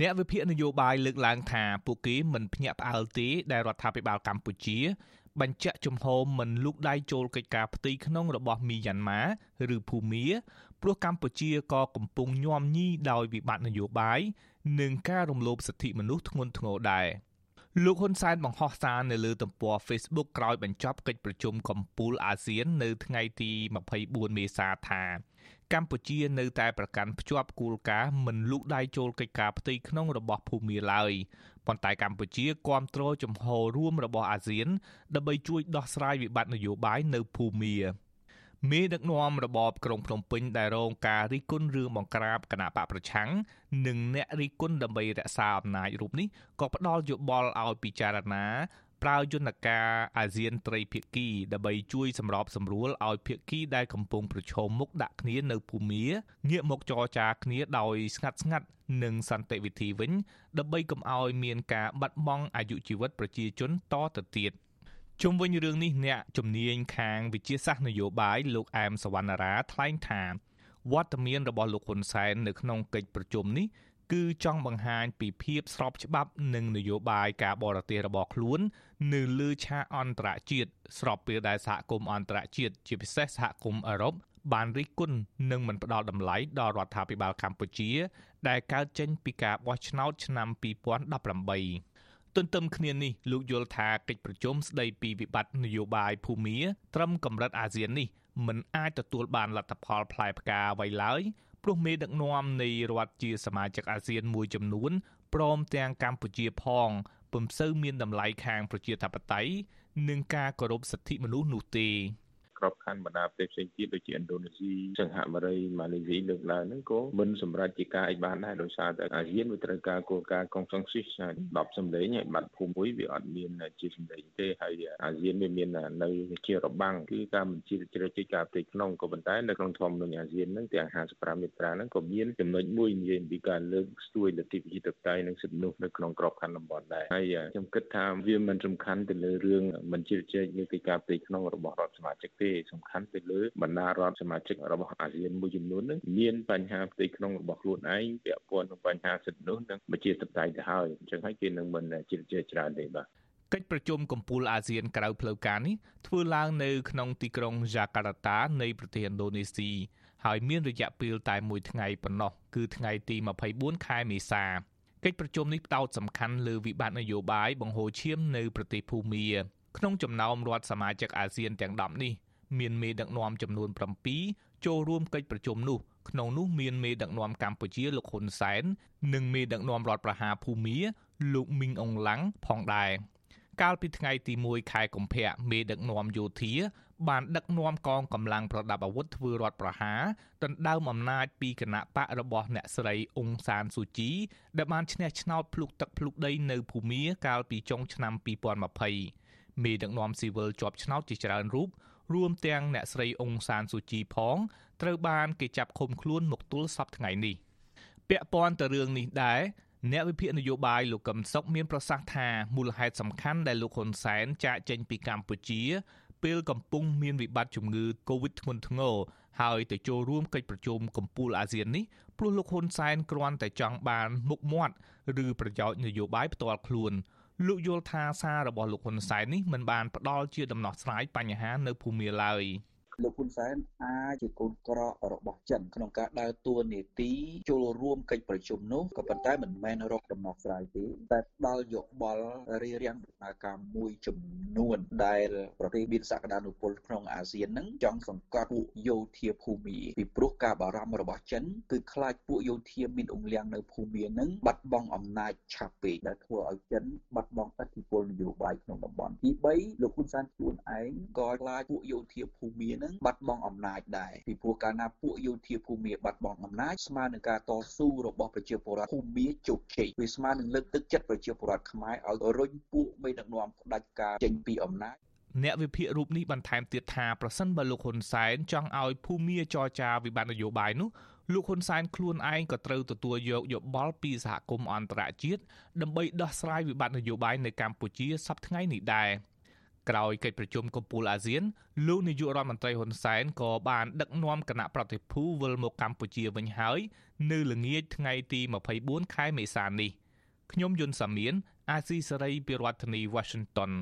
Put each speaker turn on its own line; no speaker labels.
អ្នកវិភាគនយោបាយលើកឡើងថាពួកគេមិនភ្ញាក់ផ្អើលទេដែលរដ្ឋាភិបាលកម្ពុជា បញ្ជាក់ជំហរមិនលូកដៃចូលកិច្ចការផ្ទៃក្នុងរបស់មីយ៉ាន់ម៉ាឬភូមាព្រោះកម្ពុជាក៏កំពុងញោមញីដោយវិបត្តិនយោបាយនិងការរំលោភសិទ្ធិមនុស្សធ្ងន់ធ្ងរដែរលោកហ៊ុនសែនបង្ហោះសារនៅលើទំព័រ Facebook ក្រោយបញ្ចប់កិច្ចប្រជុំកំពូលអាស៊ាន នៅថ្ងៃទី24មេសាថា កម្ពុជានៅតែប្រកាន់ភ្ជាប់គោលការណ៍មិនលូកដៃចូលកិច្ចការផ្ទៃក្នុងរបស់ភូមាឡើយប៉ុន្តែកម្ពុជាគ្រប់គ្រងចំហរួមរបស់អាស៊ានដើម្បីជួយដោះស្រាយវិបត្តិនយោបាយនៅភូមាមេដឹកនាំរបបក្រុងភ្នំពេញដែលរងការរិះគន់រឿងបង្ក្រាបគណៈបកប្រឆាំងនិងអ្នករិះគន់ដើម្បីរក្សាអំណាចរូបនេះក៏ផ្ដល់យោបល់ឲ្យពិចារណា ប្រើយន្តការអាស៊ានត្រីភាគីដើម្បីជួយសម្របសម្រួលឲ្យភាគីដែលកំពុងប្រឈមមុខដាក់គ្នានៅភូមាងាកមកចរចាគ្នាដោយស្ងាត់ស្ងាត់និងសន្តិវិធីវិញ ដើម្បីកុំឲ្យមានការបាត់បង់អាយុជីវិតប្រជាជនតទៅទៀតជុំវិញរឿងនេះអ្នកជំនាញខាងវិជាសាស្ត្រនយោបាយលោកអែមសវណ្ណារាថ្លែងថាវត្តមានរបស់លោកហ៊ុនសែននៅក្នុងកិច្ចប្រជុំនេះ គឺចង់បង្ហាញពីភាពស្របច្បាប់និងនយោបាយការបរទេសរបស់ខ្លួន នៅលើឆាកអន្តរជាតិស្របពេលដែលសហគមន៍អន្តរជាតិជាពិសេសសហគមន៍អឺរ៉ុបបានរិះគន់និងមិនផ្ដល់តម្លៃដល់រដ្ឋាភិបាលកម្ពុជា ដែលកើតចេញពីការបោះឆ្នោតឆ្នាំ2018ទន្ទឹមគ្នានេះលោកយល់ថាកិច្ចប្រជុំស្ដីពីវិបត្តិនយោបាយភូមាត្រឹមកម្រិតអាស៊ាននេះមិនអាចទទួលបានលទ្ធផលផ្លែផ្កាអ្វីឡើយ ព្រោះមេដឹកនាំនៃរដ្ឋជាសមាជិកអាស៊ានមួយចំនួនព្រមទាំងកម្ពុជាផងពុំសូវមានតម្លៃខាងប្រជាធិបតេយ្យនិងការគោរពសិទ្ធិមនុស្សនោះទេ
ក្របខ័ណ្ឌបណ្ដាប្រទេសផ្សេងទៀតដូចជាឥណ្ឌូនេស៊ីសិង្ហបុរីម៉ាឡេស៊ីលើកឡើងហ្នឹងក៏មិនសម្រេចជាការអីបានដែរដោយសារតែអាស៊ានវាត្រូវការគោលការណ៍កុងសង្ស៊ីស10សម្លេងហើយបាត់ភូមិមួយវាអត់មានជាសម្លេងទេហើយអាស៊ានវាមាននៅជារបាំងគឺការបញ្ជាជ្រើសជិះការផ្ទៃក្នុងក៏ប៉ុន្តែនៅក្នុងធម្មនុញ្ញអាស៊ានហ្នឹងទាំង55មាត្រាហ្នឹងក៏មានចំណុចមួយនិយាយពីការលើកស្ទួយលទ្ធិប្រជាធិបតេយ្យនិងសិទ្ធិមនុស្សនៅក្នុងក្របខ័ណ្ឌតំបន់ដែរហើយខ្ញុំគិតថាវាមិនសំខាន់ទៅលើរឿងបញ្ជាជែកលើកិច្ចការផ្ទៃក្នុងរបស់រដ្ឋសមាជិកទេសំខាន់ទៅលើបណ្ដារដ្ឋសមាជិករបស់អាស៊ានមួយចំនួននឹងមានបញ្ហាផ្ទៃក្នុងរបស់ខ្លួនឯងពាក់ព័ន្ធនឹងបញ្ហាសិទ្ធិនោះនិងប្រជាធិបតេយ្យទៅហើយអញ្ចឹងហើយគេនឹងមិនជិះជែកច្រើនទេបាទ
កិច្ចប្រជុំកំពូលអាស៊ានក្រៅផ្លូវការនេះធ្វើឡើងនៅក្នុងទីក្រុងយ៉ាកាតា នៃប្រទេសឥណ្ឌូនេស៊ីហើយមានរយៈពេលតែមួយថ្ងៃប៉ុណ្ណោះគឺថ្ងៃទី24ខែមេសាកិច្ចប្រជុំនេះផ្ដោតសំខាន់លើវិបត្តិនយោបាយបង្ហូរឈាមនៅប្រទេសភូមាក្នុងចំណោមរដ្ឋសមាជិកអាស៊ានទាំង10នេះ មានមេដឹកនាំចំនួន7ចូលរួមកិច្ចប្រជុំនោះក្នុងនោះមានមេដឹកនាំកម្ពុជាលោកហ៊ុនសែននិងមេដឹកនាំរដ្ឋប្រហារភូមាលោកមីងអងឡាំងផងដែរកាលពីថ្ងៃទី1ខែកុម្ភៈមេដឹកនាំយោធា បានដឹកនាំកងកម្លាំងប្រដាប់អាវុធធ្វើរដ្ឋប្រហារដណ្ដើមអំណាចពីគណៈបករបស់អ្នកស្រីអ៊ុងសានស៊ូជីដែលបានឈ្នះឆ្នោតភ្លុកទឹកភ្លុកដីនៅភូមាកាលពីចុងឆ្នាំ2020មេដឹកនាំស៊ីវិលជាប់ឆ្នោតជាច្រើនរូប រួមទាំងអ្នកស្រីអ៊ុងសានស៊ូជីផងត្រូវបានគេចាប់ឃុំខ្លួនមកទល់សប្តាហ៍ថ្ងៃនេះពាក់ព័ន្ធទៅរឿងនេះដែរអ្នកវិភាគនយោបាយលោកកឹមសុខមានប្រសាសន៍ថាមូលហេតុសំខាន់ដែលលោកហ៊ុនសែនចាកចេញពីកម្ពុជាពេលកំពុងមានវិបត្តិជំងឺ Covid ធ្ងន់ធ្ងរហើយទៅចូលរួមកិច្ចប្រជុំកំពូលអាស៊ាននេះព្រោះលោកហ៊ុនសែនគ្រាន់តែចង់បានមុខមាត់ឬប្រយោជន៍នយោបាយផ្ទាល់ខ្លួន លោកយល់ថាសាររបស់លោកហ៊ុនសែននេះមិនបានផ្ដល់ជាដំណោះស្រាយបញ្ហានៅភូមិឡើយ។
លោកហ៊ុនសែនអាចជាកូនក្ររបស់ចិនក្នុងការដើរតួនាទីចូលរួមកិច្ចប្រជុំនោះក៏ប៉ុន្តែមិនមែនរកដំណោះស្រាយទេតែផ្ដល់យោបល់រៀបរៀងដំណើរការមួយចំនួន ដែលប្រទេសមានសក្តានុពលក្នុងអាស៊ានហ្នឹងចង់សង្កត់ពួកយោធាភូមិពីព្រោះការបារម្ភរបស់ចិនគឺខ្លាចពួកយោធាមានអង្លាំងនៅភូមិហ្នឹងបាត់បង់អំណាចឆាប់ពេកដែលធ្វើឲ្យចិនបាត់បង់ឥទ្ធិពលនយោបាយក្នុងតំបន់ទី3លោកហ៊ុនសែនខ្លួនឯងក៏ខ្លាចពួកយោធាភូមិហ្នឹងបាត់បង់អំណាចដែរពីព្រោះកាលណាពួកយោធាភូមិបាត់បង់អំណាចស្មើនឹងការតស៊ូរបស់ប្រជាពលរដ្ឋភូមិជោគជ័យវាស្មើនឹងលើកទឹកចិត្តប្រជាពលរដ្ឋខ្មែរឲ្យរុញពួកមេដឹកនាំផ្ដាច់ការចេញពីអំណាច
អ្នកវិភាគរូបនេះបន្ថែមទៀតថាប្រសិនបើលោកហ៊ុនសែនចង់ឲ្យភូមិចរចាវិបត្តិនយោបាយនោះលោកហ៊ុនសែនខ្លួនឯងក៏ត្រូវទទួលយកយោបល់ពីសហគមន៍អន្តរជាតិដើម្បីដោះស្រាយវិបត្តិនយោបាយនៅកម្ពុជាសប្តាហ៍ថ្ងៃនេះដែរ ក្រោយកិច្ចប្រជុំកំពូលអាស៊ានលោកនាយករដ្ឋមន្ត្រីហ៊ុនសែនក៏បានដឹកនាំគណៈប្រតិភូវិលមកកម្ពុជាវិញហើយ នៅល្ងាចថ្ងៃទី24ខែមេសានេះខ្ញុំយុនសាមៀនអាស៊ីសេរីពីរដ្ឋធានី Washington